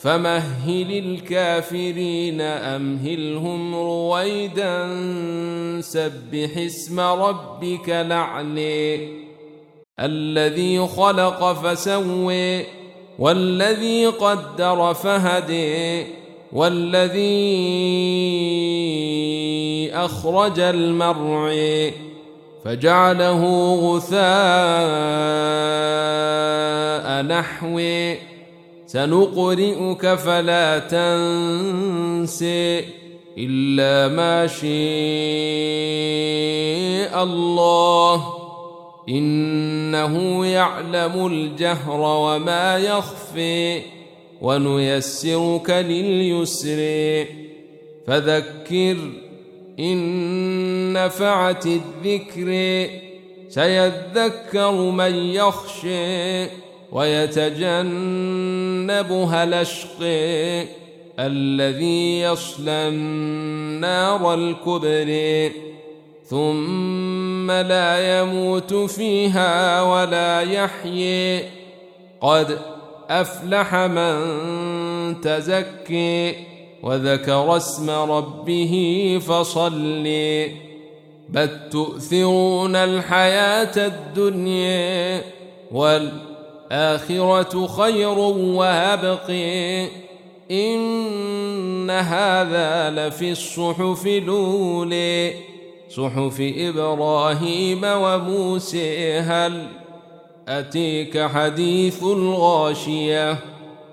فمهل الكافرين أمهلهم رويدا سبح اسم ربك لعلي الذي خلق فسوي والذي قدر فهدي والذي أخرج المرعي فجعله غثاء نحوي سنقرئك فلا تنسي إلا ما شاء الله. إنه يعلم الجهر وما يخفي ونيسرك لليسر. فذكر إن نفعت الذكر. سيذكر من يخشي ويتجنبها الأشقي الذي يصلى النار الكبري ثم لا يموت فيها ولا يحيي. قد أفلح من تزكي وذكر اسم ربه فصلي. بل تؤثرون الحياة الدنيا والآخرة الآخرة خير وأبق إن هذا لفي الصحف الأولي صحف إبراهيم وموسى. هل أتيك حديث الغاشية؟